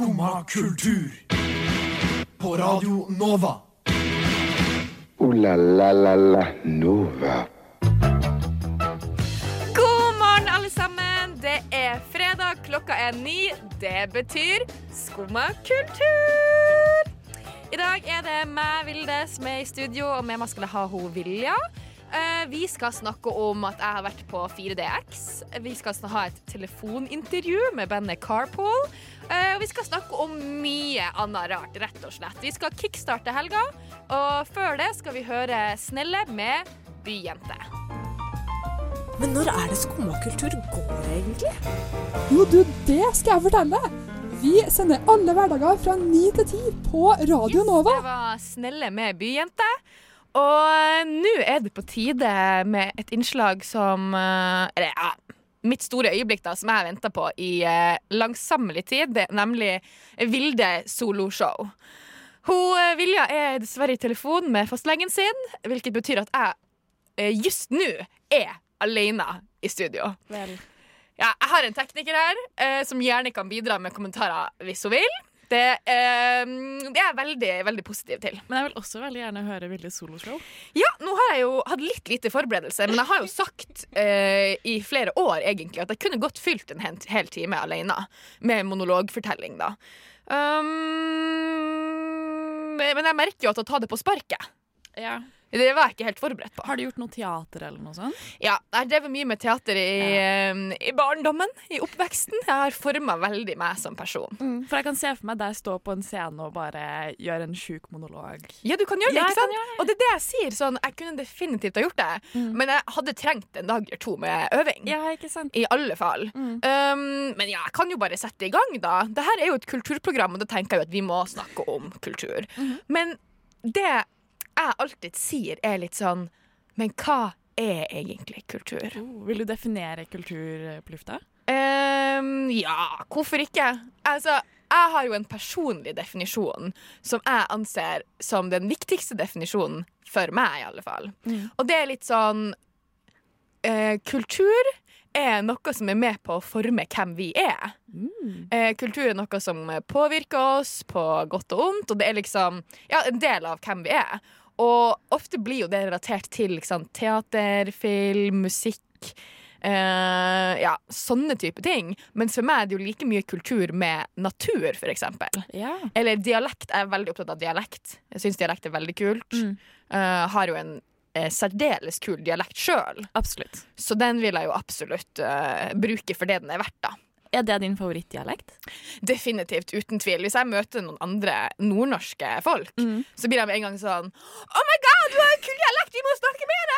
Skumma kultur. På Radio Nova. O-la-la-la-la Nova. God morgen, alle sammen. Det er fredag, klokka er ni. Det betyr skumma kultur. I dag er det meg, Vilde, som er i studio, og med meg skal jeg ha hun Vilja. Eh, Vi skal snakke om at jeg har vært på 4DX. Vi skal ha et telefonintervju med bandet Carpool. Eh, Og vi skal snakke om mye annet rart, rett og slett. Vi skal kickstarte helga, og før det skal vi høre Snelle med Byjente. Men når er det skummakultur går, egentlig? Jo, du, det skal jeg fortelle. Vi sender alle hverdager fra 9 til 10 på Radio Nova. Det var Snelle med Byjente. Og nå er det på tide med et innslag som eh, Eller ja, mitt store øyeblikk, da, som jeg har venta på i eh, langsommelig tid, det er nemlig Vilde soloshow. Hun, eh, Vilja er dessverre i telefon med fastlegen sin, hvilket betyr at jeg eh, just nå er alene i studio. Vel. Ja, jeg har en tekniker her eh, som gjerne kan bidra med kommentarer hvis hun vil. Det, eh, det er jeg veldig, veldig positiv til. Men jeg vil også veldig gjerne høre Viljes soloshow. Ja, nå har jeg jo hatt litt lite forberedelse, men jeg har jo sagt eh, i flere år egentlig at jeg kunne godt fylt en hel, hel time alene med monologfortelling, da. Um, men jeg merker jo at å ta det på sparket, Ja. Det var jeg ikke helt forberedt på. Har du gjort noe teater eller noe sånt? Ja, jeg drev mye med teater i, ja. i barndommen, i oppveksten. Jeg har forma veldig meg som person. For jeg kan se for meg deg stå på en scene og bare gjøre en sjuk monolog. Ja, du kan gjøre det, Ja, ikke sant? det. Og det er det jeg sier. Sånn, jeg kunne definitivt ha gjort det, men jeg hadde trengt en dag eller to med øving. Ja, ikke sant? I alle fall. Mm. Um, men ja, jeg kan jo bare sette i gang, da. Dette er jo et kulturprogram, og da tenker jeg jo at vi må snakke om kultur. Mhm. Men det jeg alltid sier, er litt sånn Men hva er egentlig kultur? Oh, vil du definere kultur på lufta? Um, ja, hvorfor ikke? Altså, jeg har jo en personlig definisjon som jeg anser som den viktigste definisjonen for meg, i alle fall. Mm. Og det er litt sånn uh, Kultur er noe som er med på å forme hvem vi er. Mm. Eh, kultur er noe som påvirker oss på godt og ondt, og det er liksom ja, en del av hvem vi er. Og ofte blir jo det relatert til teater, film, musikk. Uh, ja, sånne type ting. Mens for meg er det jo like mye kultur med natur, eksempel. Ja. Eller dialekt. Jeg er veldig opptatt av dialekt. Jeg syns dialekt er veldig kult. Mm. Uh, har jo en uh, særdeles kul dialekt sjøl, så den vil jeg jo absolutt bruke for det den er verdt, da. Er det din favorittdialekt? Definitivt, uten tvil. Hvis jeg møter noen andre nordnorske folk, Mm. så blir de med en gang sånn Oh my god, du har en kul dialekt! Vi må snakke mer!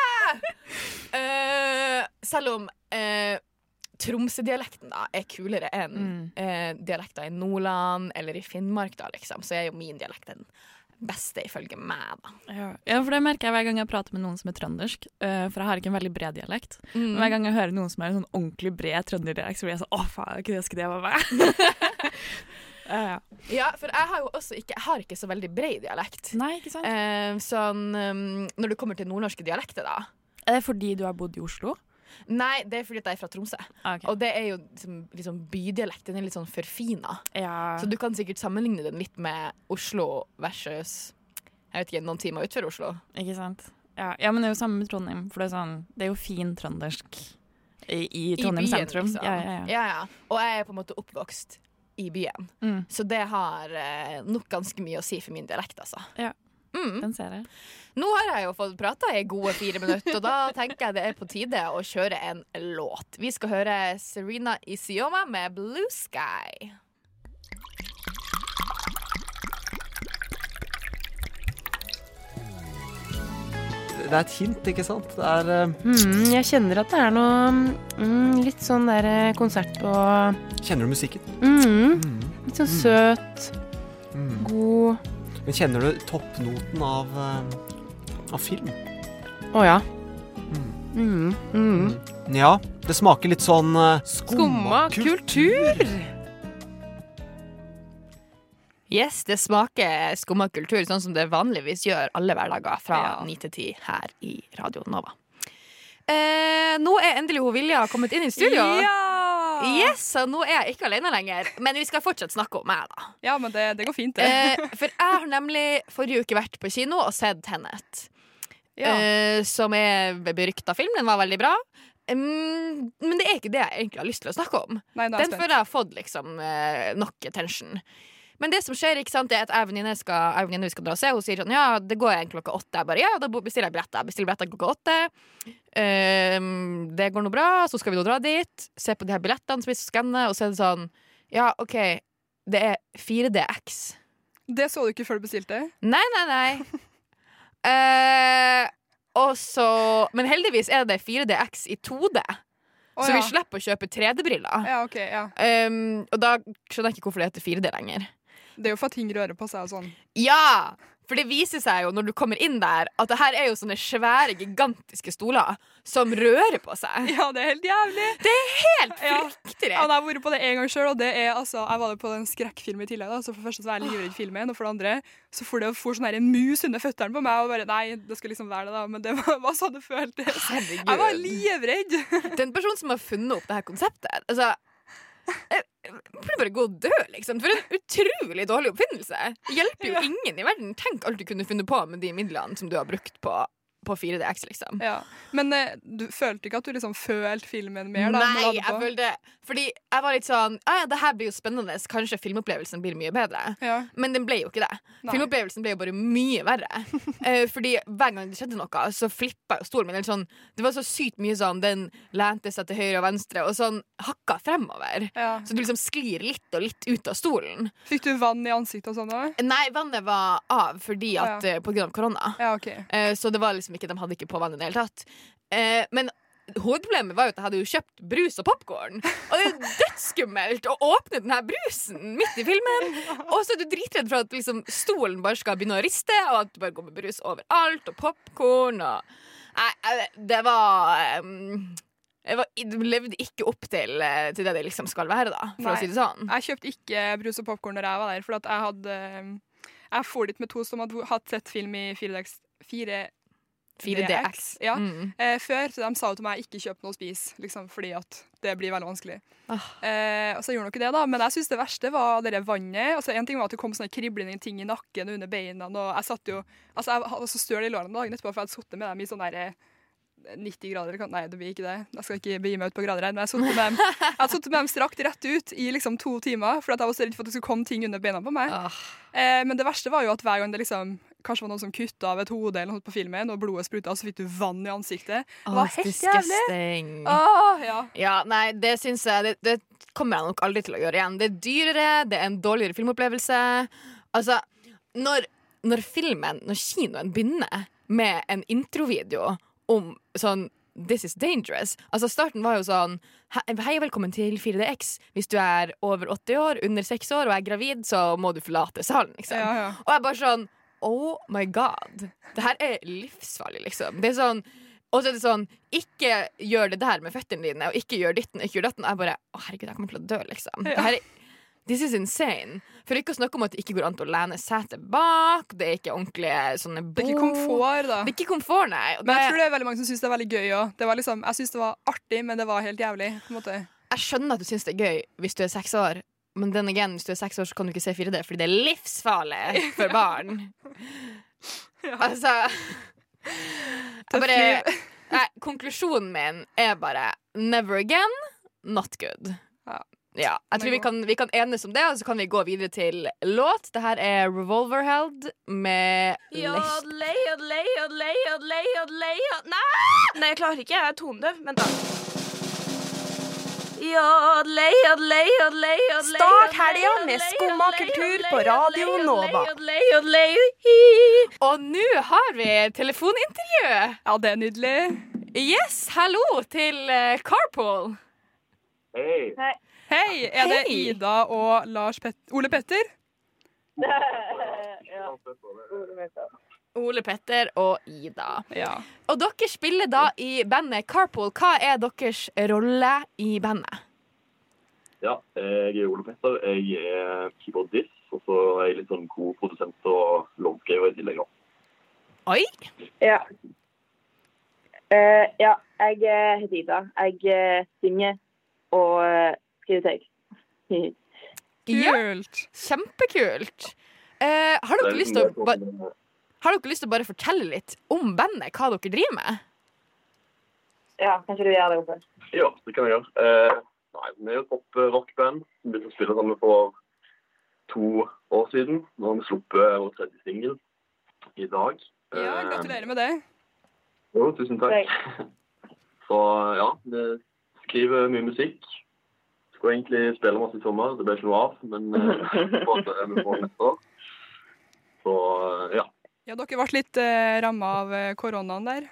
uh, selv om uh, Tromsø-dialekten da er kulere enn Mm. uh, dialekter i Nordland eller i Finnmark, da, liksom, så er jo min dialekt den beste ifølge meg, da. Ja. ja, for det merker jeg hver gang jeg prater med noen som er trøndersk. Uh, for jeg har ikke en veldig bred dialekt. Mm. Men hver gang jeg hører noen som har en sånn ordentlig bred trønderdialekt, så blir jeg sånn Å, faen, jeg kunne skulle det var meg. ja, ja. Ja, for jeg har jo også ikke, jeg har ikke så veldig bred dialekt. Nei, ikke sant? Eh, sånn, um, når det kommer til nordnorske dialekter, da. Er det fordi du har bodd i Oslo? Nei, det er fordi at jeg er fra Tromsø. Okay. Og det er jo liksom, liksom bydialekt. Den er litt sånn forfina. ja. Så du kan sikkert sammenligne den litt med Oslo versus jeg vet ikke, noen timer utenfor Oslo. Ikke sant? Ja, ja, men det er jo samme med Trondheim. For det er, sånn, det er jo fin trøndersk i, i Trondheim byen, sentrum. liksom. Ja, ja, ja. Ja, ja. Og jeg er på en måte oppvokst i byen. Mm, Så det har eh, nok ganske mye å si for min dialekt, altså. Ja. Mm. den ser jeg. Nå har jeg jo fått prata i gode fire minutter, og da tenker jeg det er på tide å kjøre en låt. Vi skal høre Serena Isioma med 'Blue Sky'. Det er et hint, ikke sant? Det er eh, Mm, jeg kjenner at det er noe mm, litt sånn der eh, konsert på Kjenner du musikken? mm, Mm. Litt sånn søt, Mm. god Men kjenner du toppnoten av, eh, av film? Å ja. Mm. Mm, mm. Ja, det smaker litt sånn uh, Skumma kultur! Yes, det smaker skumma kultur, sånn som det vanligvis gjør alle hverdager fra Ja. 9 til 10 her i Radio Nova. Eh, nå er endelig hun Vilja kommet inn i studio. Ja! Yes, så nå er jeg ikke alene lenger. Men vi skal fortsatt snakke om meg, da. Ja, men det, det går fint, det. Eh, for jeg har nemlig forrige uke vært på kino og sett Tenet. ja. eh, som er berykta film. Den var veldig bra. Um, men det er ikke det jeg egentlig har lyst til å snakke om. Nei, Den føler jeg har fått liksom eh, nok attention. Men det som skjer, ikke sant, er at jeg og venninne skal, jeg skal dra og se. Hun sier sånn Ja, det går en klokka åtte. Jeg bare ja, da bestiller jeg billetter. Jeg bestiller billetter klokka åtte. Um, det går nå bra. Så skal vi nå dra dit, se på de her billettene som vi skal skanne, og så er det sånn Ja, OK, det er 4DX. Det så du ikke før du bestilte? Nei, nei, nei. uh, og så Men heldigvis er det 4DX i 2D, Oh, så ja. vi slipper å kjøpe 3D-briller. Ja, ok, ja. Um, og da skjønner jeg ikke hvorfor det heter 4D lenger. Det er jo for at ting rører på seg og sånn. Ja! For det viser seg jo når du kommer inn der, at det her er jo sånne svære, gigantiske stoler som rører på seg. Ja, det er helt jævlig! Det er Helt fryktelig! Ja, ja jeg har vært på det en gang sjøl, og det er altså Jeg var jo på en skrekkfilm i tillegg, da, så for det første så var jeg livredd filmen, og for det andre så får det for sånn her en mus under føttene på meg, og bare Nei, det skal liksom være det, da, men det var, var sånn det føltes. Jeg var livredd! Den personen som har funnet opp det her konseptet Altså jeg jeg burde bare gå og dø, liksom. For en utrolig dårlig oppfinnelse. Det hjelper jo ingen i verden. Tenk alt du kunne funnet på med de midlene som du har brukt på, på 4DX, liksom. Ja. Men eh, du følte ikke at du liksom følte filmen mer, da? Nei, jeg følte Fordi jeg var litt sånn Ja ja, Det her blir jo spennende. Kanskje filmopplevelsen blir mye bedre. Ja. Men den ble jo ikke det. Nei. Filmopplevelsen ble jo bare mye verre. Eh, fordi hver gang det skjedde noe, så flippa jo stolen min. Eller sånn, det var så sykt mye sånn Den lente seg til høyre og venstre, og sånn hakka fremover. Ja. Så du liksom sklir litt og litt ut av stolen. Fikk du vann i ansiktet og sånn òg? Nei, vannet var av fordi at, ja. på grunn av korona. Ja, OK. Eh, så det var liksom ikke, de hadde ikke på vann i det hele tatt. Eh, men hovedproblemet var jo at jeg hadde jo kjøpt brus og popkorn. Og det er jo dødsskummelt å åpne den her brusen midt i filmen. Og så er du dritredd for at liksom, stolen bare skal begynne å riste, og at du bare går med brus overalt, og popkorn og Nei, eh, det var um, jeg var, det levde ikke opp til, eh, til det det liksom skal være, da, for Nei. å si det sånn. Jeg kjøpte ikke brus og popkorn når jeg var der, for jeg hadde Jeg for dit med to som hadde hatt sett film i 4DX 4 4DX. Ja. Mm. eh, før, så de sa jo til meg ikke kjøp noe å spise, liksom, fordi at det blir veldig vanskelig. Ah. Eh, og så gjorde de ikke det, da. Men jeg syns det verste var det vannet. Altså, en ting var at det kom sånne kriblende ting i nakken og under beina. Og jeg satt jo Altså, jeg var så støl i lårene dagen etterpå, for jeg hadde sittet med dem i sånn derre 90 grader Nei, det blir ikke det. Jeg skal ikke begi meg ut på grader her. Men jeg hadde sittet med dem, jeg hadde med dem strakt rett ut i liksom to timer, for at jeg var så redd for at det skulle komme ting under beina på meg. Ah. Eh, men det verste var jo at hver gang det liksom kanskje var noen som kutta av et hode eller noe på filmen, og blodet spruta, så fikk du vann i ansiktet. Det var helt jævlig. disgusting. Åh, ja. Ja, nei, det syns jeg det, det kommer jeg nok aldri til å gjøre igjen. Det er dyrere, det er en dårligere filmopplevelse. Altså, når, når filmen, når kinoen begynner med en introvideo om sånn This is dangerous. Altså Starten var jo sånn «He- Hei, velkommen til 4DX. Hvis du er over 80 år, under 6 år og er gravid, så må du forlate salen. Liksom. Ja, ja. Og jeg bare sånn Oh my god. Det her er livsfarlig, liksom. Det er sånn og så er det sånn Ikke gjør det der med føttene dine, og ikke gjør ditten, ikke gjør datten. Jeg bare Å, herregud, jeg kommer til å dø, liksom. Det her er, this is insane. For ikke å snakke om at det ikke går an å lene setet bak. Det er ikke ordentlige sånne bo. Det er ikke komfort, da. Det er ikke komfort, nei. Men jeg tror det er veldig mange som syns det er veldig gøy òg. Liksom, jeg syns det var artig, men det var helt jævlig. På en måte. jeg skjønner at du syns det er gøy hvis du er seks år, men den again, hvis du er seks år, så kan du ikke se 4D, fordi det er livsfarlig for barn. Altså jeg bare, nei, Konklusjonen min er bare never again, not good. Ja. Ja, jeg tror vi kan, vi kan enes om det, og så kan vi gå videre til låt. Det her er Revolverheld med Lesh- Nei! Nei, jeg klarer ikke. Jeg er tonedøv. Vent, da. Start helga med Skumma kultur på Radio Nova. Og nå har vi telefonintervju. Ja, det er nydelig. Yes, hallo til eh, Carpool. Hei. Hei, er det Ida og Lars Pet Ole Petter? Ole Petter og Ida. Ja. Og dere spiller da i bandet Carpool. Hva er deres rolle i bandet? Ja, jeg er Ole Petter. Jeg er keyboardist, og så er jeg litt sånn co-produsent og låtskriver i tillegg. Oi! Ja. Uh, ja, jeg eh, heter Ida. Jeg eh, synger og skriver skrive tekst. Kult. Kjempekult. Uh, har, dere er lyst til å, har dere lyst til å bare fortelle litt om bandet, hva dere driver med? Ja, kanskje du gjør det, Oppe? Ja, det kan jeg gjøre. Eh, nei, vi er jo et pop-rockband. Vi begynte å spille sammen for to år siden. Nå har vi sluppet vår tredje singel i dag. Ja, Eh, gratulerer med det. Jo, tusen takk. Så ja, vi skriver mye musikk. Skulle egentlig spille masse i sommer, det ble ikke noe av. Men eh, vi får neste år. Så eh, ja. Ja, dere ble litt eh, ramma av eh, koronaen der.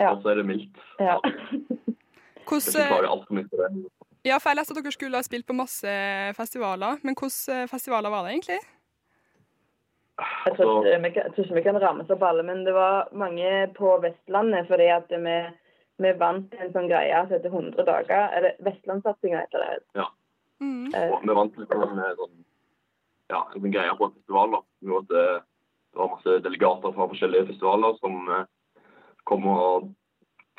Ja. Og så er det mildt. Ja. Hvordan, det. ja, for jeg leste at dere skulle ha spilt på masse festivaler, men hvilke eh, festivaler var det egentlig? Jeg tror, ikke, vi kan- jeg tror ikke vi kan rammes opp alle, men det var mange på Vestlandet fordi at vi, vi vant en sånn greie som heter 100 dager. Eller Vestlandssatsinga heter det. Ja. Mm. Eh, Og vi vant litt sånn, eh, sånn ja, en sånn greie på en festival. da. Vi eh, Det var masse delegater fra forskjellige festivaler som eh, kom og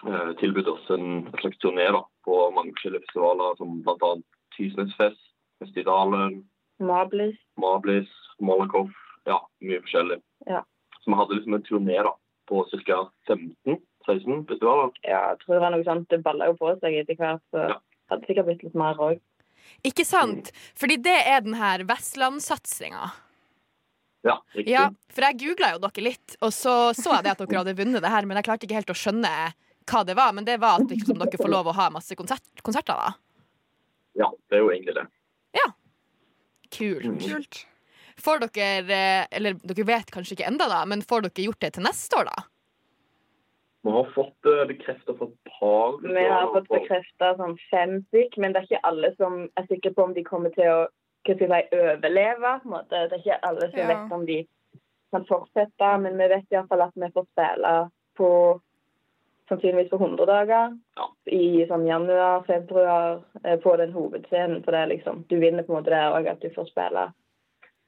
eh, tilbød oss en slags turné da, på mange forskjellige festivaler, som bl.a. Tysnesfest, Festivalen, Mablis. Mablis, Malakoff. Ja, mye forskjellig. Ja. Så vi hadde liksom en turné da, på ca. 15-16 festivaler. Ja, jeg tror det var noe sånt. Det balla jo på seg etter hvert, så hadde det sikkert blitt litt mer òg. Ikke sant? Fordi det er den her Vestlandssatsinga. Ja, riktig. Ja, for jeg googla jo dere litt, og så så jeg det at dere hadde vunnet det her, men jeg klarte ikke helt å skjønne hva det var. Men det var at liksom, dere får lov å ha masse konsert, konserter, da. Ja, det er jo egentlig det. Kult. Kult. Får dere eh, Eller dere vet kanskje ikke enda da, men får dere gjort det til neste år, da? Vi har fått det bekrefta for et par Vi har fått bekrefta sånn fem stykk, men det er ikke alle som er sikre på om de kommer til å hva skal jeg si, overleve. på en måte. Det er ikke alle som Ja. vet om de kan fortsette, men vi vet iallfall at vi får spille på sannsynligvis for 100 dager. I sånn januar, februar, eh, på den hovedscenen. For det er liksom, du vinner på en måte der òg, at du får spille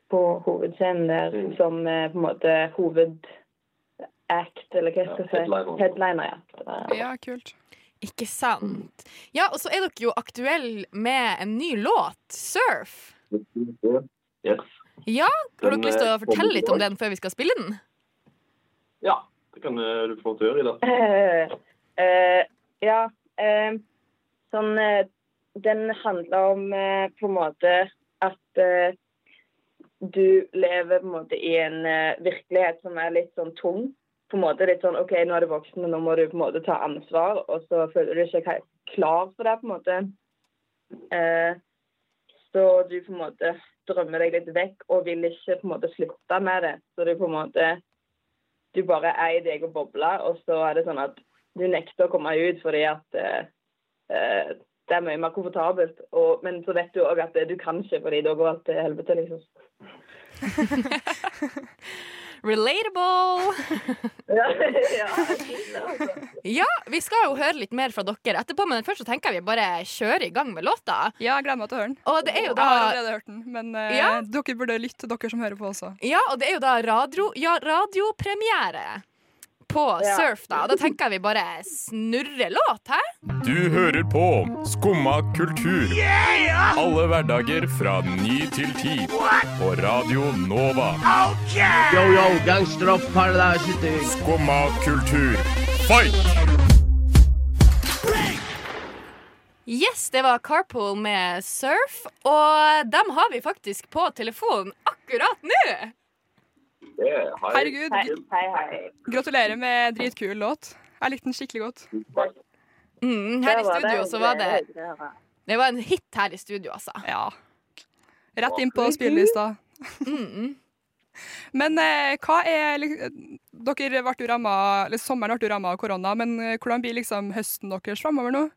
på hovedscenen der Mm. som eh, på en måte hovedact, eller hva skal jeg si? headliner. Headliner, ja. Ja, kult. Ikke sant? Ja, og så er dere jo aktuelle med en ny låt, 'Surf'. Yes. Ja, har du ikke lyst til å eh, fortelle litt om den før vi skal spille den? Ja, det kan eh, du få til å gjøre, Ida. Uh, uh, ja. Uh, sånn Den handler om på en måte at du lever på en måte i en virkelighet som er litt sånn tung. På en måte litt sånn OK, nå er du voksen, og nå må du på en måte ta ansvar. Og så føler du ikke helt klar for det, på en måte. Så du på en måte drømmer deg litt vekk og vil ikke på en måte slutte med det. Så du på en måte du bare er i din egen boble, og så er det sånn at du nekter å komme ut fordi at eh, eh, det er mye mer komfortabelt. Og, men så vet du òg at du kan ikke, fordi da går alt til helvete, liksom. Relatable! Ja, ja, fint. Ja, vi skal jo høre litt mer fra dere etterpå, men først så tenker jeg vi bare kjører i gang med låta. Ja, jeg gleder meg til å høre den. Og det er jo Jeg har allerede hørt den, men uh, Ja. dere burde lytte, dere som hører på også. Ja, og det er jo da radio, ja, radiopremiere på Ja. Surf, da. Og da tenker jeg vi bare snurrer låt, hæ? Du hører på Skumma kultur. Alle hverdager fra ny til ti. På Radio Nova. Yo, yo, gangsteropp, paradise. Skumma kultur, fight! Yes, det var Carpool med Surf, og dem har vi faktisk på telefonen akkurat nå. Herregud. Hei, hei. Gratulerer med dritkul låt. Jeg likte den skikkelig godt. Mm, her i studio så var det Det var- en hit her i studio, altså. Ja. Rett inn på spillelista. Mm. Men eh, hva er Dere ble jo ramma eller Sommeren ble jo ramma av korona, men eh, hvordan blir liksom høsten deres framover nå?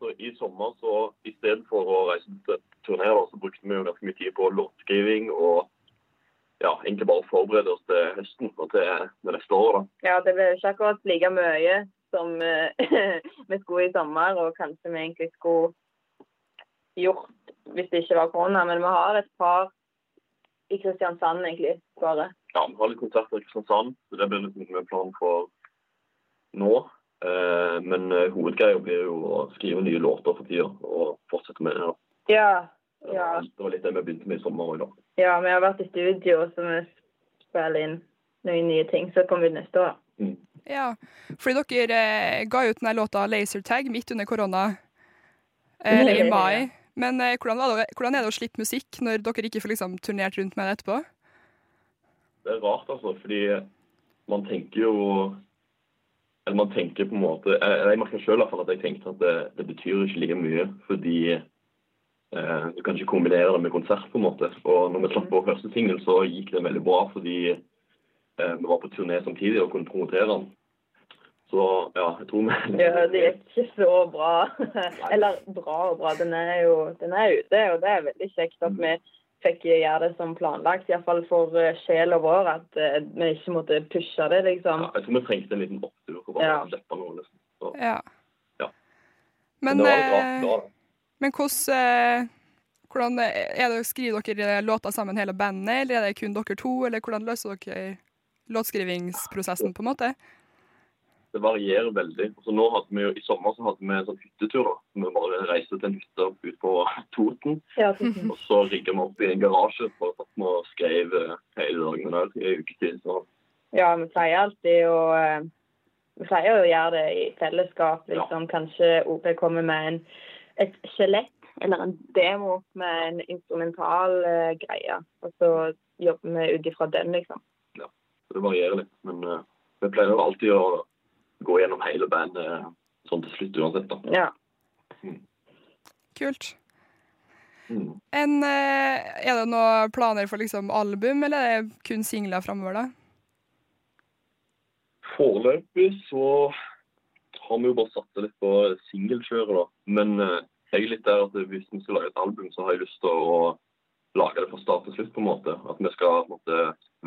Så I sommer, så i stedet for å reise til turneer, så brukte vi jo ganske mye tid på låtskriving og ja, egentlig bare forberede oss til høsten og til det neste året. Ja, det jo ikke akkurat like mye som eh, vi skulle i sommer, og kanskje vi egentlig skulle gjort hvis det ikke var korona. Men vi har et par i Kristiansand, egentlig, bare. Ja, Vi har litt konserter i Kristiansand, så det blir liksom med planen for nå. Eh, men eh, hovedgreia blir jo å skrive nye låter for tida og fortsette med det. da. Ja. Ja. var- Det var litt det vi begynte med i sommer òg, da. ja, vi har vært i studio, så vi spiller inn noen nye ting. Så kommer vi neste år. Ja, fordi dere eh, ga ut denne låta 'Lasertag' midt under korona, eh, eller i mai. Men eh, hvordan, var det, hvordan er det å slippe musikk når dere ikke får liksom turnert rundt med det etterpå? Det er rart, altså, fordi man tenker jo Eller man tenker på en måte Jeg, jeg merker fall at jeg tenkte at det, det betyr ikke like mye, fordi eh, du kan ikke kombinere det med konsert, på en måte. Og når vi slapp vår første singel, så gikk det veldig bra fordi eh, vi var på turné samtidig og kunne promotere den. Så ja, jeg tror vi Ja, det gikk ikke så bra. Eller bra og bra. Den er jo den er ute, og det er veldig kjekt at vi fikk gjøre det som planlagt. Iallfall for eh, sjela vår, at eh, vi ikke måtte pushe det, liksom. Ja, jeg tror vi trengte en liten opptur for bare Ja. å slippe noe. Liksom. Så, Ja. Ja. Men, det var litt rart. Eh, men hvordan, eh, hvordan er det, Skriver dere låter sammen hele bandet, eller er det kun dere to? Eller hvordan løser dere låtskrivingsprosessen, på en måte? Det varierer veldig. Altså, nå hadde vi jo, I sommer så hadde vi en sånn hyttetur. da. Vi bare reiste til en hytte ut på Toten. Ja, Og så rigga vi opp i en garasje for at vi skrev eh, hele dagen der i en uketid. Så Ja, vi pleier alltid å eh, Vi pleier å gjøre det i fellesskap, liksom. Kanskje OP kommer med en, et skjelett eller en demo med en instrumental eh, greie. Og så jobber vi ut ifra den, liksom. så det varierer litt. Men uh, vi pleier jo alltid å gå gjennom hele bandet uh, sånn til slutt uansett. da. Ja. Kult. Mm. En, uh, er det noen planer for liksom album, eller er det kun singler framover, da? Foreløpig så har vi jo bare satt det litt på singelkjøret, da. Men eh, jeg er litt der at hvis vi skal lage et album, så har jeg lyst til å lage det fra start til slutt, på en måte. At vi skal måte,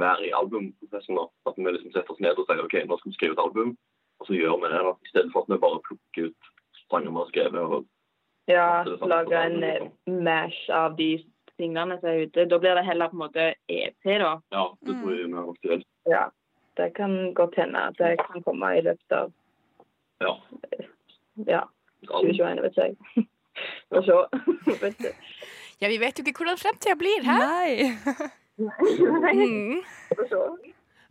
være i albumprosessen. da. At vi liksom setter oss ned og sier OK, nå skal vi skrive et album, og så gjør vi det. da. I stedet for at vi bare plukker ut sanger vi har skrevet. og Ja, er lage er en liksom. eh, mash av de singlene som er ute. Da blir det heller på en måte EP, da. Ja, det tror jeg vi har aktuelt. Ja. Det kan godt hende det kan komme i løpet av Ja. ja, 2021, vet ikke jeg. Får se. Ja, vi vet jo ikke hvordan fremtida blir, hæ? Nei. Mm.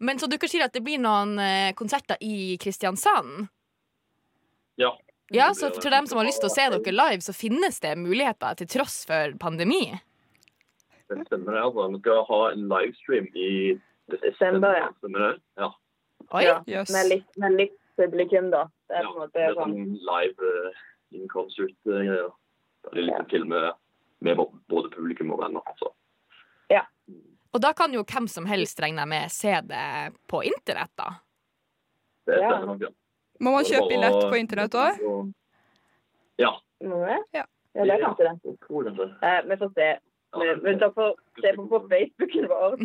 Men så dere sier at det blir noen eh, konserter i Kristiansand? Ja. Ja, så for dem som har lyst til å se dere live, så finnes det muligheter til tross for pandemi? Det stemmer altså. Vi skal ha en livestream i Desember, ja. Stemmer det? Ja. Oi. Ja, yes. med, litt, med litt publikum, da. Det er ja. på en Det måte er sånn sånn live uh, in concert-greier. Det er liksom til med, med både publikum og venner. Så. Og da kan jo hvem som helst regner jeg med se det på internett, da. Det Ja. stemmer nok, ja. Må man kjøpe billett på internett òg? Ja. Ja. Ja, det er kanskje det. Eh, vi får se. Vi, vi tar får se på, på Facebooken vår.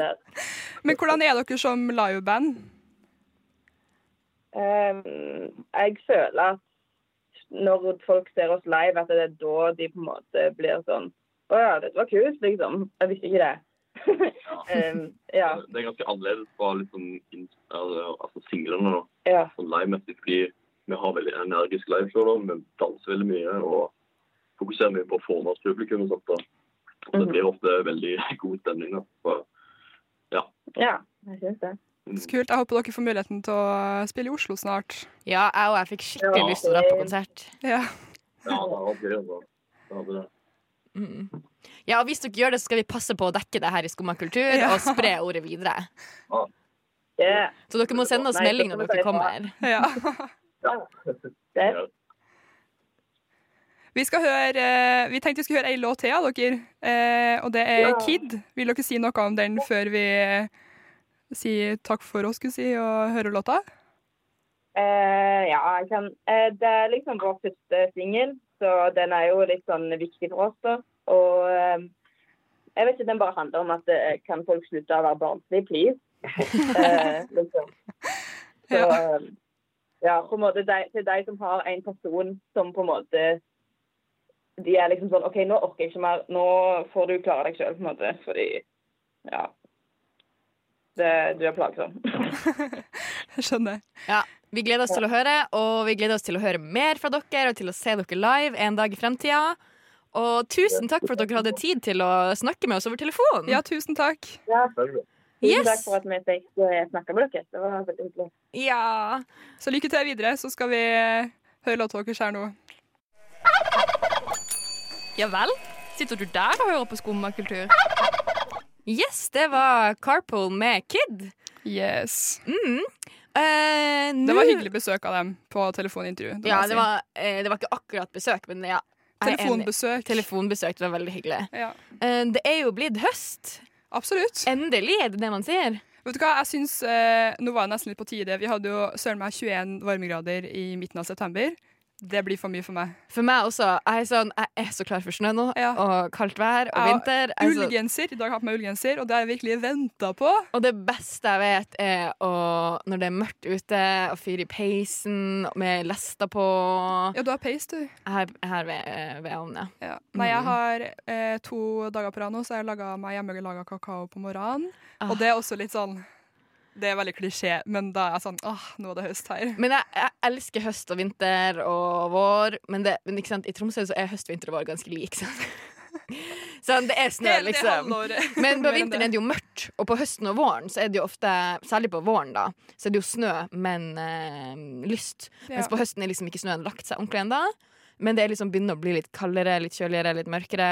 Men hvordan er dere som liveband? Um, jeg føler at når folk ser oss live, at det er da de på en måte blir sånn Å ja, dette var kult, liksom. Jeg visste ikke det. um, ja. Det er ganske annerledes fra liksom, altså, altså singlene nå, ja. sånn live-messig, fordi vi har veldig energisk liveshow. Vi danser veldig mye og fokuserer mye på å få med oss publikum. og sånt. da. Og det Mhm. blir ofte veldig god stemning. da. Så, ja, jeg syns det. Så kult. Jeg håper dere får muligheten til å spille i Oslo snart. Ja, jeg og jeg fikk skikkelig Ja. lyst til å dra på konsert. Ja. ja, det var. Det hadde det. Mm. Ja, og hvis dere gjør det, så skal vi passe på å dekke det her i Skumma kultur Ja. og spre ordet videre. Yeah. Så dere må sende oss Nei, melding når dere kommer. ja. Vi, skal høre, eh, vi tenkte vi skulle høre ei låt til av dere, eh, og det er 'Kid'. Vil dere si noe om den før vi sier takk for oss, skulle si, og høre låta? eh, ja, jeg kan eh, Det er liksom vår første singel, så den er jo litt sånn viktig for oss, da. Og eh, jeg vet ikke, den bare handler om at eh, kan folk slutte å være barnslige, please? eh, liksom. Så Ja. eh, ja, på en måte de, til de som har en person som på en måte De er liksom sånn OK, nå orker jeg ikke mer. Nå får du klare deg sjøl, på en måte. Fordi Ja. Det, du er plagsom. Jeg skjønner. Ja, Vi gleder oss til å høre, og vi gleder oss til å høre mer fra dere og til å se dere live en dag i fremtida. Og tusen takk for at dere hadde tid til å snakke med oss over telefon. Ja, tusen takk. Ja. Tusen Yes. takk for at vi fikk eh, snakke med dere. Det var veldig hyggelig. Ja. Så lykke til videre, så skal vi eh, høre låta deres her nå. Ja vel? Sitter du der og hører på skummakultur? Yes, det var Carpool med Kid. Yes. Mm. Eh, Det var hyggelig besøk av dem på telefonintervju. Det Ja, det var, uh, det var ikke akkurat besøk, men ja. Telefonbesøk. Telefonbesøk, det var veldig hyggelig. Ja. Uh, det er jo blitt høst. Absolutt. Endelig, er det det man sier? Vet du hva, jeg synes, Nå var det nesten litt på tide. Vi hadde jo søren meg 21 varmegrader i midten av september. Det blir for mye for meg. For meg også. Jeg er, sånn, jeg er så klar for snø nå, og kaldt vær og ja, vinter. Jeg er Ullgenser. I dag har jeg på meg ullgenser, og det har jeg virkelig venta på. Og det beste jeg vet, er å, når det er mørkt ute, å fyre i peisen med lester på. Ja, du har peis, du. Her, her ved, ovnen, ja. Ja. Nei, jeg Mm. har eh, to dager på rad nå, så jeg har laga meg hjemmelaga kakao på morgenen. Ah. Og det er også litt sånn Det er veldig klisjé, men da er jeg sånn åh, nå er det høst her. Men jeg, jeg elsker høst og vinter og vår, men, det, men i Tromsø så er høst, vinter og vår ganske like. Sant? Sånn, det er snø, liksom. Men på vinteren er det jo mørkt, og på høsten og våren så er det jo ofte, særlig på våren, da, så er det jo snø, men eh, lyst. Ja. Mens på høsten er liksom ikke snøen lagt seg ordentlig ennå. Men det liksom begynner å bli litt kaldere, litt kjøligere, litt mørkere.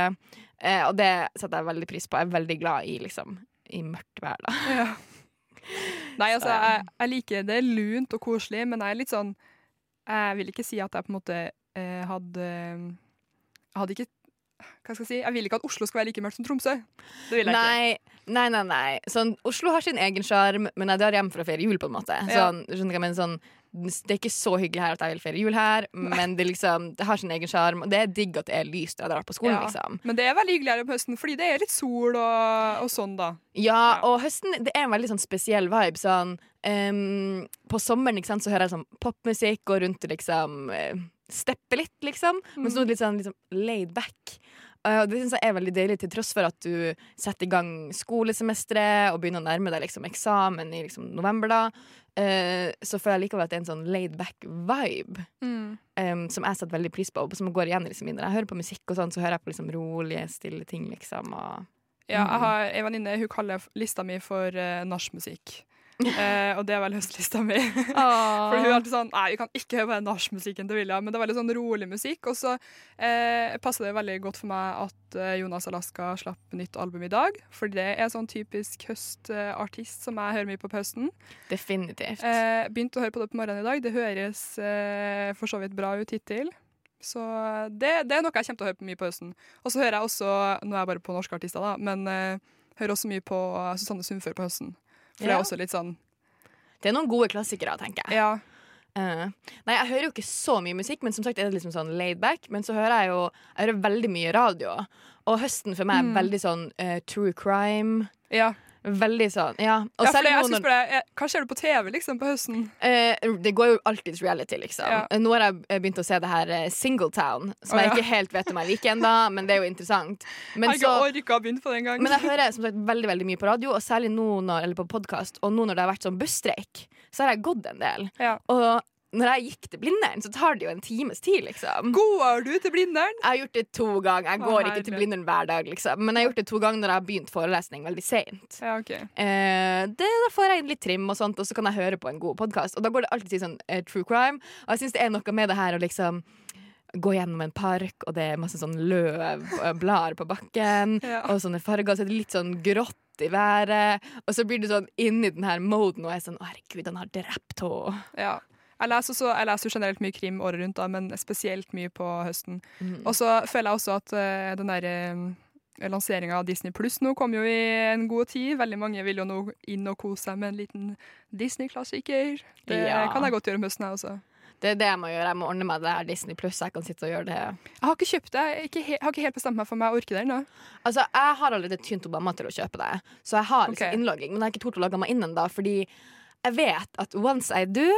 Eh, og det setter jeg veldig pris på. Jeg er veldig glad i liksom i mørkt vær, da. Ja. Nei, altså, jeg, jeg liker det lunt og koselig, men jeg er litt sånn Jeg vil ikke si at jeg på en måte eh, hadde Jeg hadde ikke Hva skal jeg si? Jeg vil ikke at Oslo skal være like mørkt som Tromsø. Det vil jeg ikke. Nei, nei, nei. nei. Sånn, Oslo har sin egen sjarm, men jeg drar hjem for å feire jul. på en måte Ja. sånn, jeg mener? Sånn, Det er ikke så hyggelig her at jeg vil feire jul her, men det, liksom, det har sin egen sjarm. Og det er digg at det er lyst når jeg drar på skolen. Ja. liksom Men det er veldig hyggelig her om høsten, fordi det er litt sol og, og sånn, da. Ja, og høsten det er en veldig sånn spesiell vibe. Sånn, um, på sommeren sant, så hører jeg sånn popmusikk, og rundt liksom eh, steppe litt, liksom. Mens nå er det litt sånn liksom laid back. Uh, det synes jeg er veldig deilig, til tross for at du setter i gang skolesemesteret og begynner å nærme deg liksom, eksamen i liksom, november. da eh, Så føler jeg likevel at det er en sånn laid back vibe. Mm. um, som jeg setter veldig pris på, og som går igjen liksom, når jeg hører på musikk, og sånn, så hører jeg på liksom, rolige, stille ting. liksom og, Ja, Mm. jeg har en venninne hun kaller lista mi for uh, nachmusikk. Eh, og det er vel høstlista mi. for hun er alltid sånn Nei, vi kan ikke høre på den nachmusikken til William, men det er veldig sånn rolig musikk. Og så eh, passer det veldig godt for meg at eh, Jonas Alaska slapp nytt album i dag. For det er sånn typisk høstartist som jeg hører mye på på høsten. Definitivt. Eh, begynte å høre på det på morgenen i dag. Det høres eh, for så vidt bra ut hittil. Så det, det er noe jeg kommer til å høre på mye på høsten. Og så hører jeg også, nå er jeg bare på norske artister, da, men eh, hører også mye på eh, Susanne Sundfør på høsten. For det er også litt sånn Det er noen gode klassikere, tenker jeg. Ja. Uh, nei, jeg hører jo ikke så mye musikk, men som sagt er det liksom sånn laid back. Men så hører jeg jo Jeg hører veldig mye radio. Og høsten for meg er Mm. veldig sånn uh, true crime. Ja. Veldig sånn, ja. Og ja, jeg jeg, Hva ser du på TV liksom på høsten? Eh, det går jo alltids reality, liksom. Ja. Nå har jeg eh, begynt å se det her eh, Singletown, som Å, jeg ikke helt vet om jeg liker ennå, men det er jo interessant. Men, jeg har ikke orka å begynne på det engang. men jeg hører som sagt veldig veldig mye på radio, og særlig nå når, eller på podkast, og nå når det har vært sånn busstreik, så har jeg gått en del. Og når jeg gikk til Blindern, så tar det jo en times tid, liksom. Går du til Blindern? Jeg har gjort det to ganger. Jeg går ikke til. Blindern hver dag, liksom. Men jeg har gjort det to ganger når jeg har begynt forelesning veldig seint. Ja, okay. Eh, da får jeg inn litt trim, og sånt Og så kan jeg høre på en god podkast. Og da går det alltid sånn eh, true crime. Og jeg syns det er noe med det her å liksom gå gjennom en park, og det er masse sånn løv og blader på bakken, Ja. og sånne farger, så er det litt sånn grått i været. Og så blir du sånn inni den her moden, og er sånn Å, herregud, han har drept henne. Ja. Jeg leser, også, jeg leser generelt mye krim året rundt, da, men spesielt mye på høsten. Mm. Og så føler jeg også at uh, den der uh, lanseringa av Disney Pluss nå kom jo i en god tid. Veldig mange vil jo nå inn og kose seg med en liten Disney-klassiker. Det Ja. kan jeg godt gjøre om høsten, jeg også. Det er det jeg må gjøre. Jeg må ordne meg det her Disney Pluss. Jeg kan sitte og gjøre det. Jeg har ikke kjøpt det. Jeg ikke har ikke helt bestemt meg for om jeg orker det ennå. Altså, Jeg har allerede tynt Obama til å kjøpe det, så jeg har liksom okay. innlogging. Men jeg har ikke tort å logge meg inn ennå, fordi jeg vet at once I do,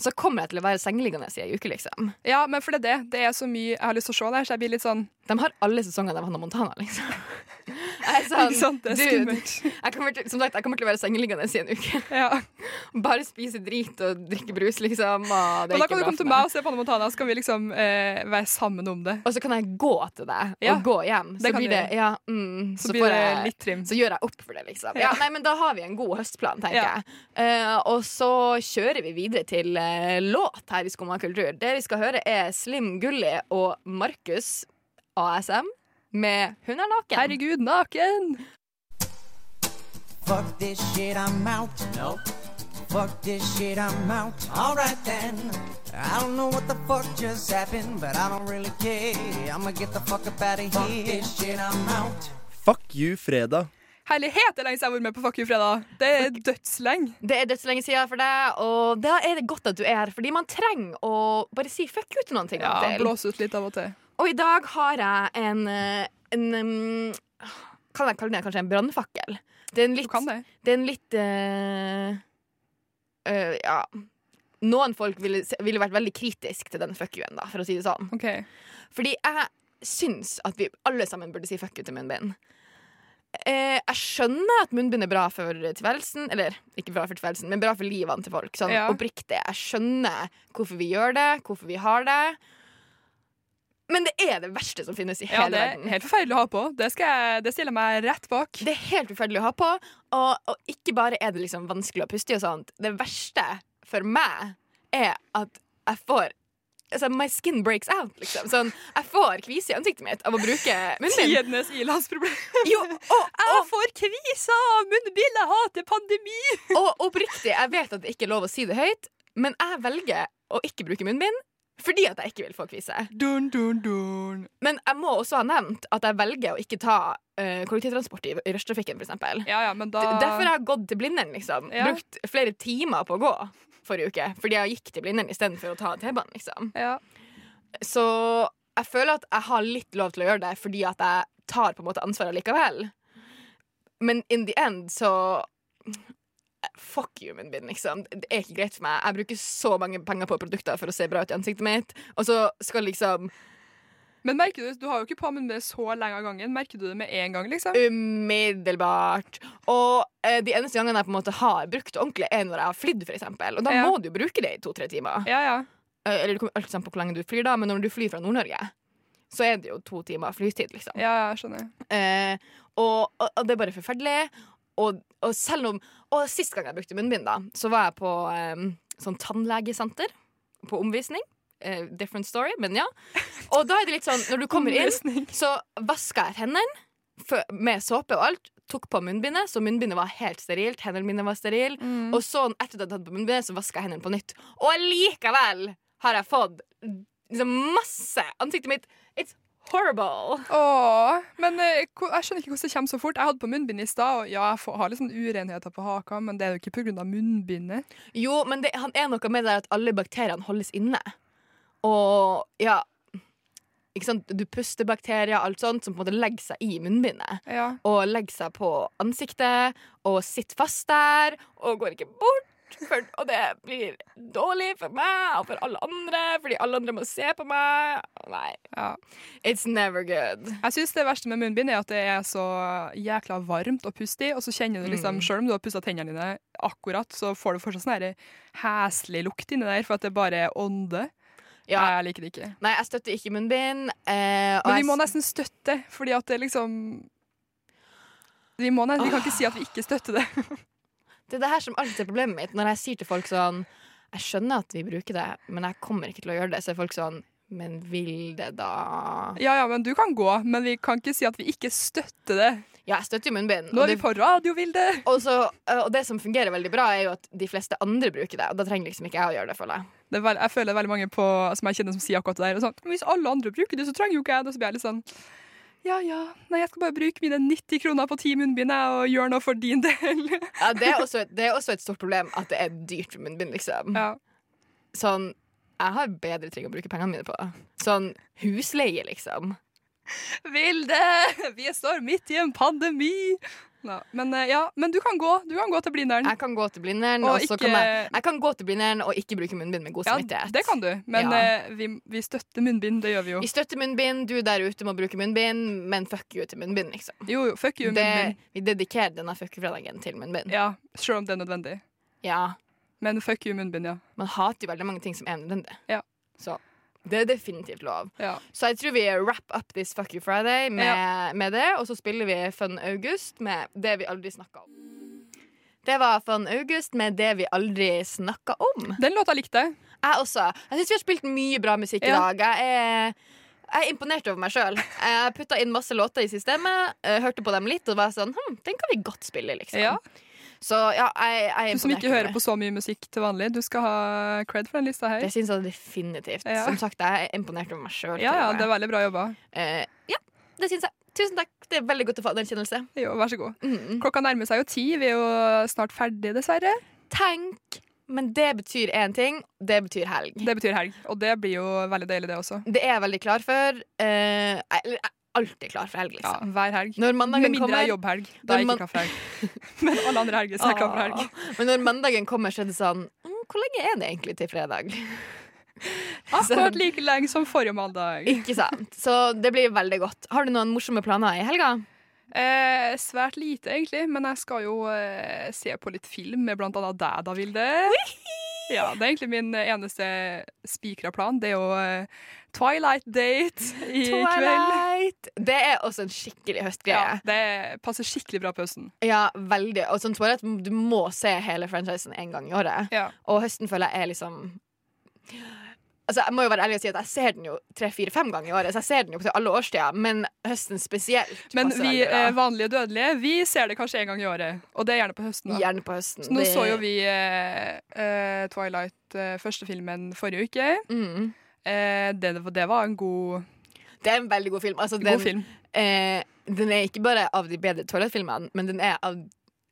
så kommer jeg til å være sengeliggende i ei uke, liksom. Ja, men for det er det. Det er så mye jeg har lyst til å se der, så jeg blir litt sånn De har alle sesongene av Hannah Montana, liksom. er sånn Ikke sant? Det er dude, jeg kommer til, som sagt, jeg kommer til å være sengeliggende i en uke. Bare spise drit og drikke brus, liksom. Og det er Og da kan du komme til meg og se på Hannah Montana, så kan vi liksom eh, være sammen om det. Og så kan jeg gå til deg og Ja, gå hjem. Så blir det ja, mm, Så så, blir det litt trim. Så gjør jeg opp for det, liksom. Ja. Ja. nei, men da har vi en god høstplan, tenker Ja. jeg. Uh, og så kjører vi videre til uh, låt her i Skumma kultur. Det vi skal høre, er Slim Gulli og Markus ASM med Hun er naken. Herregud, naken! Fuck this shit, I'm out. No. Fuck this shit, I'm out. Alright then. I don't know what the fuck just happened, but I don't really care. I'ma get the fuck up out of here. Fuck this shit, I'm out. Fuck you, fredag. Herlighet, det er lenge siden jeg har vært med på Fuck you fredag. Det er dødslenge. Det er dødslenge siden for deg, og da er det godt at du er her, fordi man trenger å bare si fuck you til noen ting. Ja, blåse ut litt av og til. Og i dag har jeg en, eh, en Kan jeg kalle det kanskje en brannfakkel? Det er en litt, det er en litt uh, uh, Ja. Noen folk ville, ville vært veldig kritisk til den fuck you-en, for å si det sånn. Fordi jeg syns at vi alle sammen burde si fuck you til munnbind. Eh, jeg skjønner at munnbind er bra for tilværelsen. Eller ikke bra for tilværelsen, men bra for livene til folk. Sånn Ja. oppriktig. Jeg skjønner hvorfor vi gjør det, hvorfor vi har det. Men det er det verste som finnes i hele Ja, det er verden. helt forferdelig å ha på. Det, skal jeg, det stiller meg rett bak. Det er helt forferdelig å ha på. Og, og ikke bare er det liksom vanskelig å puste i og sånt. Det verste for meg er at jeg får Altså, my skin breaks out, liksom. Sånn, jeg får kvise i ansiktet mitt av å bruke munnbind. Tidenes ilandsproblem. Jo, og, Jeg får kvise av munnbind, jeg hater pandemi! Og oppriktig, jeg vet at det ikke er lov å si det høyt, men jeg velger å ikke bruke munnbind fordi at jeg ikke vil få kvise. Dun, dun, dun. Men jeg må også ha nevnt at jeg velger å ikke ta uh, kollektivtransport i, i rushttrafikken, for eksempel. Ja, ja, da... Derfor har jeg gått til Blindern, liksom. Ja. Brukt flere timer på å gå forrige uke. Fordi jeg gikk til Blindern istedenfor å ta T-banen, liksom. Ja. Så jeg føler at jeg har litt lov til å gjøre det fordi at jeg tar på en måte ansvaret likevel. Men in the end så Fuck you, being, liksom. Det er ikke greit for meg. Jeg bruker så mange penger på produkter for å se bra ut i ansiktet mitt, og så skal liksom Men merker du, du har jo ikke på munnbind så lenge av gangen. Merker du det med en gang, liksom? Umiddelbart. Og eh, de eneste gangene jeg på en måte har brukt det ordentlig, er når jeg har flydd, for eksempel. Og da Ja. må du bruke det i to-tre timer. Ja, ja. Eh, Eller det kommer alt an på hvor lenge du flyr, da, men når du flyr fra Nord-Norge, så er det jo to timer flytid, liksom. Ja, ja, skjønner. Eh, og, og, og det er bare forferdelig. Og, og selv om Og sist gang jeg brukte munnbind, da, så var jeg på eh, sånn tannlegesenter på omvisning. Eh, different story, men ja. Og da er det litt sånn, når du kommer inn, så vaska jeg hendene med såpe og alt. Tok på munnbindet, så munnbindet var helt sterilt. Hendene mine var sterile. Og så etter at jeg hadde tatt på munnbindet, så vaska jeg hendene på nytt. Og likevel har jeg fått liksom masse Ansiktet mitt It's horrible. Åh, men eh, jeg skjønner ikke hvordan det kommer så fort. Jeg hadde på munnbind i stad, og ja, jeg har litt sånn urenheter på haka, men det er jo ikke pga. munnbindet. Jo, men det han er noe med det at alle bakteriene holdes inne. Og ja ikke sant? Du puster bakterier, alt sånt, som på en måte legger seg i munnbindet. Ja. Og legger seg på ansiktet, og sitter fast der, og går ikke bort. For, og det blir dårlig for meg og for alle andre, fordi alle andre må se på meg. Nei. It's never good. Jeg synes det verste med munnbind er at det er så jækla varmt å puste i, og så kjenner du liksom, Mm. selv om du har pussa tennene dine akkurat, så får du fortsatt sånn heslig lukt inni der, for at det bare er ånde. Ja. Jeg liker det ikke. Nei, jeg støtter ikke munnbind. Eh, Men vi må nesten støtte, fordi at det liksom Vi, må nesten, vi kan ikke si at vi ikke støtter det. Det er det her som alltid er problemet mitt. Når jeg sier til folk sånn Jeg skjønner at vi bruker det, men jeg kommer ikke til å gjøre det. Så er folk sånn Men vil det, da? Ja, ja, men du kan gå, men vi kan ikke si at vi ikke støtter det. Ja, jeg støtter jo munnbind. Nå er vi på radio, Vilde! Og, så, og det som fungerer veldig bra, er jo at de fleste andre bruker det. Og da trenger liksom ikke jeg å gjøre det, føler jeg. Det er vel- jeg føler det er veldig mange på, som jeg kjenner som sier akkurat det der. Og sånn, hvis alle andre bruker det, så trenger jo ikke jeg det. Så blir jeg litt sånn Ja ja, nei, jeg skal bare bruke mine 90 kroner på ti munnbind og gjøre noe for din del. Ja, det, er også, et- det er også et stort problem at det er dyrt med munnbind, liksom. Ja. Sånn Jeg har bedre ting å bruke pengene mine på. Sånn husleie, liksom. Vilde! Vi står midt i en pandemi! Ja, men, eh, ja, men du kan gå Du kan gå til Blindern. Jeg kan gå til Blindern, Og og ikke- kan jeg, jeg kan gå til Blindern og ikke bruke munnbind med god Ja, samvittighet. det kan du, men Ja. eh, vi, vi støtter munnbind. Det gjør vi jo. Vi støtter munnbind, du der ute må bruke munnbind, men fuck you til munnbind, liksom. Jo, jo, fuck you, det, munnbind. Vi dedikerer denne fuckefredagen til munnbind. Ja, Selv om det er nødvendig. Ja. Men fuck you, munnbind, ja. Man hater jo veldig mange ting som er nødvendig. Ja. Så det er definitivt lov. Ja. Så jeg tror vi wrap up this Fuck you Friday med, med det, og så spiller vi Fun August med det vi aldri snakka om. Det var Fun August med det vi aldri snakka om. Den låta likte jeg. Jeg også. Jeg syns vi har spilt mye bra musikk Ja. i dag. Jeg er, jeg er imponert over meg sjøl. Jeg putta inn masse låter i systemet, eh, hørte på dem litt og var sånn hm, Den kan vi godt spille, liksom. Ja. Så ja, jeg, jeg er Du som ikke hører på så mye musikk til vanlig, du skal ha cred for den lista her. Det syns jeg definitivt. Ja. Som sagt, jeg er imponert over meg sjøl. Ja, ja, det er veldig bra jobba. Uh, ja, det syns jeg. Tusen takk. Det er veldig godt å få anerkjennelse. Jo, vær så god. Mm. Klokka nærmer seg jo ti. Vi er jo snart ferdig, dessverre. Tenk, men det betyr én ting. Det betyr helg. Det betyr helg, og det blir jo veldig deilig, det også. Det er jeg veldig klar for. Uh, jeg, jeg alltid klar for helg, liksom. Ja, hver helg. Når Med mandagen mindre kommer det er jobbhelg. Da er ikke klar for helg. Men alle andre helger så er jeg klar for helg. Men når mandagen kommer, så er det sånn mm, Hvor lenge er det egentlig til fredag? Akkurat like lenge som forrige mandag. Ikke sant? Så det blir veldig godt. Har du noen morsomme planer i helga? Eh, svært lite, egentlig, men jeg skal jo eh, se på litt film med blant annet deg, da, Vilde. Ja, det er egentlig min eneste spikra plan. Det er jo eh, Twilight Date i kveld. Det er også en skikkelig høstgreie. Ja, det passer skikkelig bra på høsten. Ja, veldig. Og sånn Twilight, du må se hele franchisen en gang i året. Ja. Og høsten føler jeg er liksom Altså, Jeg må jo være ærlig og si at jeg ser den jo tre-fire-fem ganger i året. Så jeg ser den jo til alle årstider, men høsten spesielt. Men vi eh, vanlige dødelige Vi ser det kanskje en gang i året, og det er gjerne på høsten. da. Gjerne på høsten. Så nå Det- så jo vi eh, eh, Twilight, eh, første filmen, forrige uke. Mm. Eh, det, det var en god, Det er en veldig god film. Altså, god den, film. Eh, den er ikke bare av de bedre Twilight-filmene, men den er av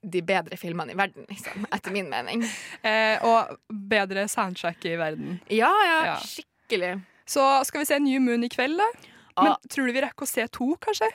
de bedre filmene i verden, liksom, etter min mening. Eh, og bedre soundtrack i verden. Ja, ja, Ja. skikkelig. Så skal vi se New Moon i kveld, da? Men Ah. tror du vi rekker å se to, kanskje?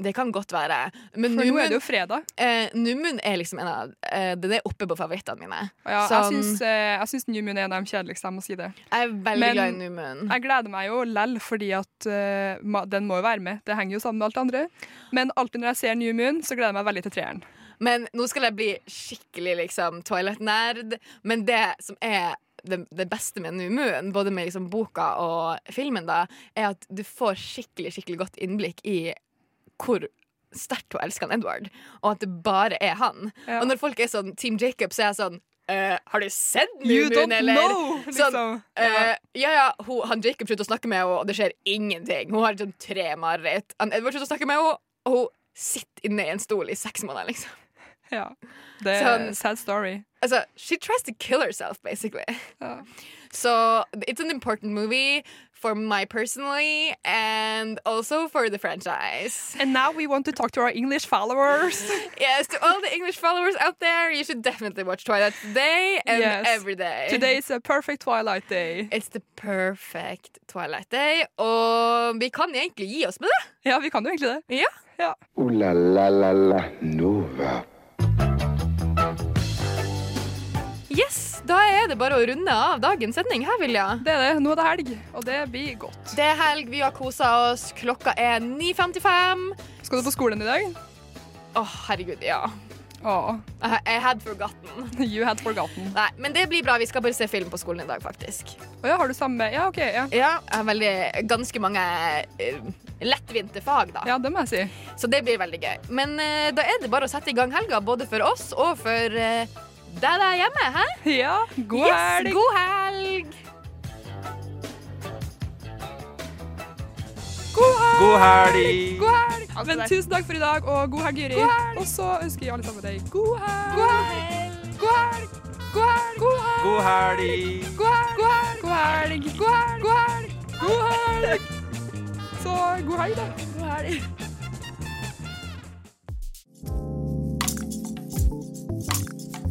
Det kan godt være. Men For New nå er det jo fredag. eh, New Moon er liksom en av eh, Den er oppe på favorittene mine. Ja, Som- jeg syns, eh, jeg syns New Moon er en av de kjedeligste, jeg må si det. Jeg er veldig Men- glad i New Moon. Jeg gleder meg jo lell, fordi at uh, den må jo være med. Det henger jo sammen med alt det andre. Men alltid når jeg ser New Moon, så gleder jeg meg veldig til treeren. Men nå skal jeg bli skikkelig liksom Twilight-nerd. Men det som er det, det beste med New både med liksom boka og filmen, da, er at du får skikkelig skikkelig godt innblikk i hvor sterkt hun elsker Edward, og at det bare er han. Ja. Og når folk er sånn Team Jacob, så er jeg sånn Uh, Har du sett New Moon, eller? know! Liksom. Sånn, uh, ja, ja, hun, han Jacob slutter å snakke med henne, og det skjer ingenting. Hun har sånn tre mareritt. Han Edward slutter å snakke med henne, og hun sitter inne i en stol i seks måneder, liksom. Ja. Det er Sånn- sad story. Altså, she tries to kill herself, basically. Ja. So it's an important movie for my personally, and also for the franchise. And now we want to talk to our English followers. Yes, to all the English followers out there, you should definitely watch Twilight today and Yes. every day. Today is a perfect Twilight day. It's the perfect Twilight day, og vi kan egentlig gi oss med det. Ja, vi kan jo egentlig det. Ja. Ja. Ooh la la la la Nova. Yes, da er det bare å runde av dagens sending her, Vilja. Det er det. Nå er det helg, og det blir godt. Det er helg, vi har kosa oss. Klokka er 9.55. Skal du på skolen i dag? Å, herregud, ja. Åh, I had forgotten. you had forgotten. Nei, men det blir bra. Vi skal bare se film på skolen i dag, faktisk. Oh, ja, har du samme Ja, OK. Ja. Ja, jeg har veldig, ganske mange uh, lettvinte fag, da. ja, det må jeg si. Så det blir veldig gøy. Men uh, da er det bare å sette i gang helga, både for oss og for eh, deg der hjemme. Hæ? Ja, god yes, helg! God helg! God helg! God helg! Men tusen takk for i dag, og god helg, Jyri. Og så ønsker jeg alle sammen deg god helg. God helg! God helg! God helg! God helg! God helg! God helg! God helg! God helg! God helg! Så god helg, da. God helg.